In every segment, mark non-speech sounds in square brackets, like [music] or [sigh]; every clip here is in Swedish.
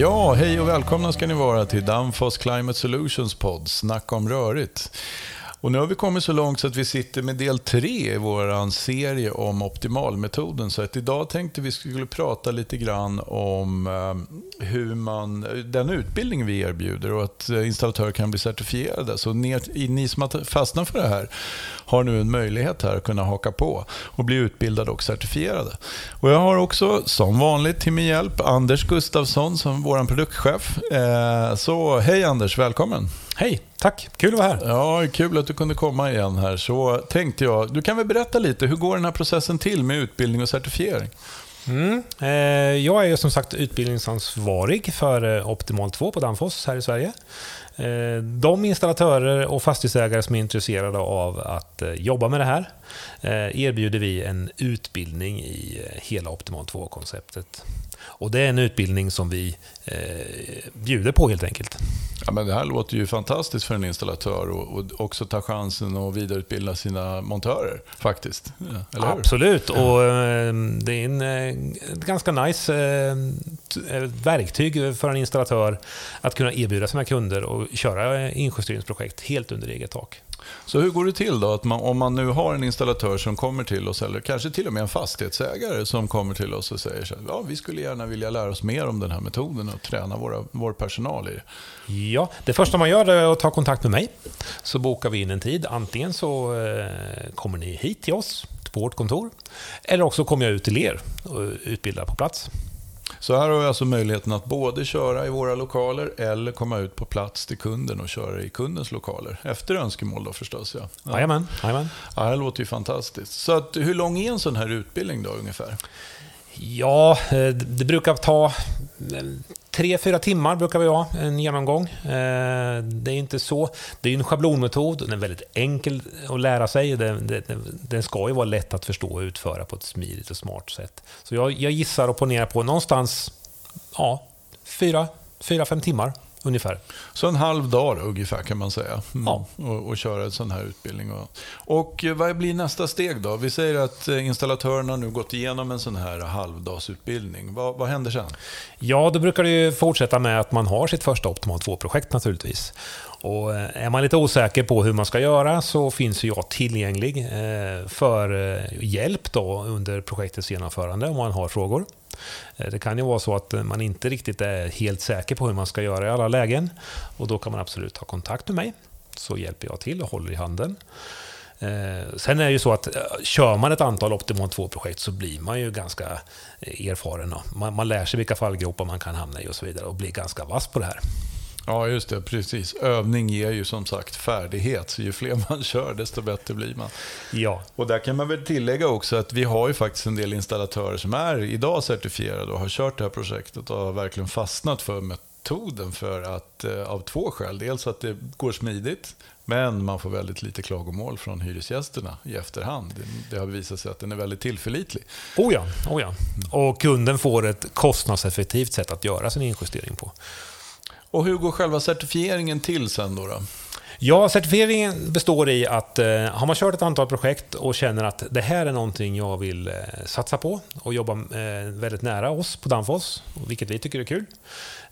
Ja, hej och välkomna ska ni vara till Danfoss Climate Solutions podd Snacka om rörigt. Och nu har vi kommit så långt så att vi sitter med del tre i vår serie om optimalmetoden. Så att idag tänkte vi skulle prata lite grann om eh, hur man, den utbildning vi erbjuder och att eh, installatörer kan bli certifierade. Så ni, ni som har fastnat för det här har nu en möjlighet här att kunna haka på och bli utbildade och certifierade. Och jag har också som vanligt till min hjälp Anders Gustafsson som vår produktchef. Eh, så hej Anders, välkommen! Hej, tack. Kul att vara här. Ja, kul att du kunde komma igen här. Så tänkte jag, du kan väl berätta lite, hur går den här processen till med utbildning och certifiering? Mm. Eh, jag är som sagt utbildningsansvarig för eh, Optimal 2 på Danfoss här i Sverige. Eh, de installatörer och fastighetsägare som är intresserade av att jobba med det här erbjuder vi en utbildning i hela Optimal 2-konceptet. Och det är en utbildning som vi bjuder på helt enkelt. Ja, men det här låter ju fantastiskt för en installatör och, och också ta chansen att vidareutbilda sina montörer faktiskt. Ja, Absolut, och eh, det är en eh, ganska nice eh, verktyg för en installatör att kunna erbjuda sina kunder och köra injusteringsprojekt helt under eget tak. Så hur går det till då? Att man, om man nu har en installatör som kommer till oss, eller kanske till och med en fastighetsägare som kommer till oss och säger att ja, vi skulle gärna vilja lära oss mer om den här metoden och träna våra, vår personal i det. Ja, det första man gör är att ta kontakt med mig. Så bokar vi in en tid. Antingen så eh, kommer ni hit till oss, på vårt kontor, eller också kommer jag ut till er och utbildar på plats. Så här har vi alltså möjligheten att både köra i våra lokaler eller komma ut på plats till kunden och köra i kundens lokaler. Efter önskemål då förstås. Ja. Jajamän. Ja. Ja, det låter ju fantastiskt. Så att, hur lång är en sån här utbildning då ungefär? Ja, eh, det brukar ta eh, tre, fyra timmar brukar vi ha en genomgång. Eh, det är inte så. Det är en schablonmetod. Den är väldigt enkel att lära sig. Den, den, ska ju vara lätt att förstå och utföra på ett smidigt och smart sätt. Så jag, jag gissar och ponerar på någonstans ja, fyra, fyra, fem timmar ungefär. Så en halv dag ungefär kan man säga. Mm. Ja. Och, och, köra en sån här utbildning. Och, och eh, vad blir nästa steg då? Vi säger att eh, installatörerna nu gått igenom en sån här halvdagsutbildning. Vad, vad händer sen? Ja, då brukar det fortsätta med att man har sitt första Optimal 2-projekt naturligtvis. Och eh, är man lite osäker på hur man ska göra så finns jag tillgänglig för hjälp då under projektets genomförande om man har frågor. Eh, det kan ju vara så att eh, man inte riktigt är helt säker på hur man ska göra i alla lägen. Och då kan man absolut ta kontakt med mig. Så hjälper jag till och håller i handen. Eh, sen är det ju så att kör man ett antal Optimon 2-projekt så blir man ju ganska erfaren. Man, man lär sig vilka fallgropar man kan hamna i och så vidare och blir ganska vass på det här. Ja, just det. Precis. Övning ger ju som sagt färdighet. Så ju fler [laughs] man kör, desto bättre blir man. Ja. Och där kan man väl tillägga också att vi har ju faktiskt en del installatörer som är idag certifierade och har kört det här projektet och har verkligen fastnat för metoden för att, eh, av två skäl. Dels att det går smidigt, men man får väldigt lite klagomål från hyresgästerna i efterhand. Det har visat sig att den är väldigt tillförlitlig. Oh ja, oh ja. Och kunden får ett kostnadseffektivt sätt att göra sin injustering på. Och hur går själva certifieringen till sen då? då? Ja, certifieringen består i att eh, har man kört ett antal projekt och känner att det här är någonting jag vill eh, satsa på och jobba eh, väldigt nära oss på Danfoss, vilket vi tycker är kul.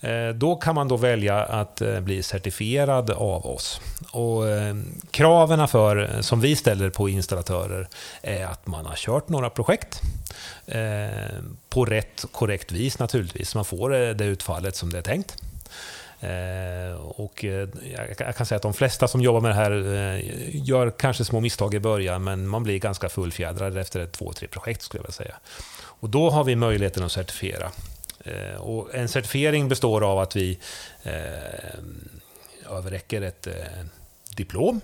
Eh, då kan man då välja att eh, bli certifierad av oss. Och eh, kraven för, som vi ställer på installatörer är att man har kört några projekt eh, på rätt korrekt vis naturligtvis. Man får eh, det utfallet som det är tänkt. Eh, och eh, jag kan säga att de flesta som jobbar med det här eh, gör kanske små misstag i början, men man blir ganska fullfjädrad efter ett två, tre projekt skulle jag vilja säga. Och då har vi möjligheten att certifiera. Och en certifiering består av att vi överräcker ett diplom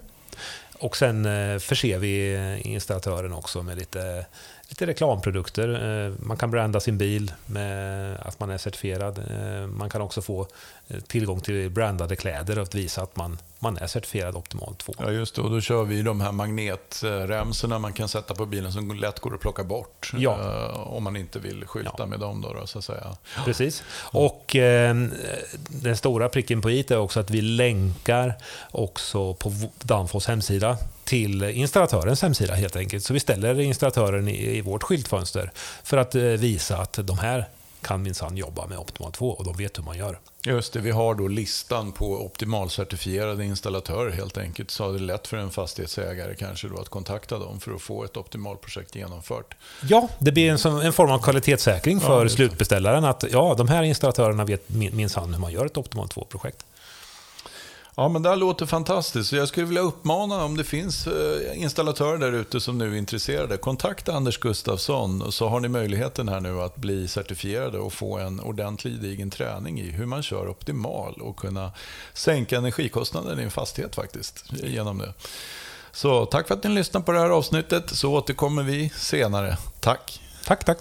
och sen förser vi installatören också med lite lite reklamprodukter. Eh, man kan branda sin bil med att man är certifierad. Eh, man kan också få eh, tillgång till brandade kläder och visa att man, man är certifierad Optimal 2. Ja, just det. Och då kör vi de här magnetremsorna man kan sätta på bilen som lätt går att plocka bort. Ja. Om man inte vill skylta ja. med dem. Då, då, så att säga. Precis. Och eh, den stora pricken på i är också att vi länkar också på Danfoss hemsida till installatörens hemsida helt enkelt. Så vi ställer installatören i, i vårt skyltfönster för att eh, visa att de här kan minsann jobba med Optimal 2 och de vet hur man gör. Just det, vi har då listan på optimalcertifierade installatörer helt enkelt. Så det är lätt för en fastighetsägare kanske då att kontakta dem för att få ett optimalprojekt genomfört. Ja, det blir en, som, en form av kvalitetssäkring för ja, slutbeställaren. Att ja, de här installatörerna vet minsann hur man gör ett Optimal 2-projekt. Ja, men det här låter fantastiskt. Jag skulle vilja uppmana om det finns eh, installatörer där ute som nu är intresserade. Kontakta Anders Gustafsson så har ni möjligheten här nu att bli certifierade och få en ordentlig gedigen träning i hur man kör optimal och kunna sänka energikostnaden i en fastighet faktiskt genom det. Så tack för att ni lyssnade på det här avsnittet så återkommer vi senare. Tack! Tack, tack!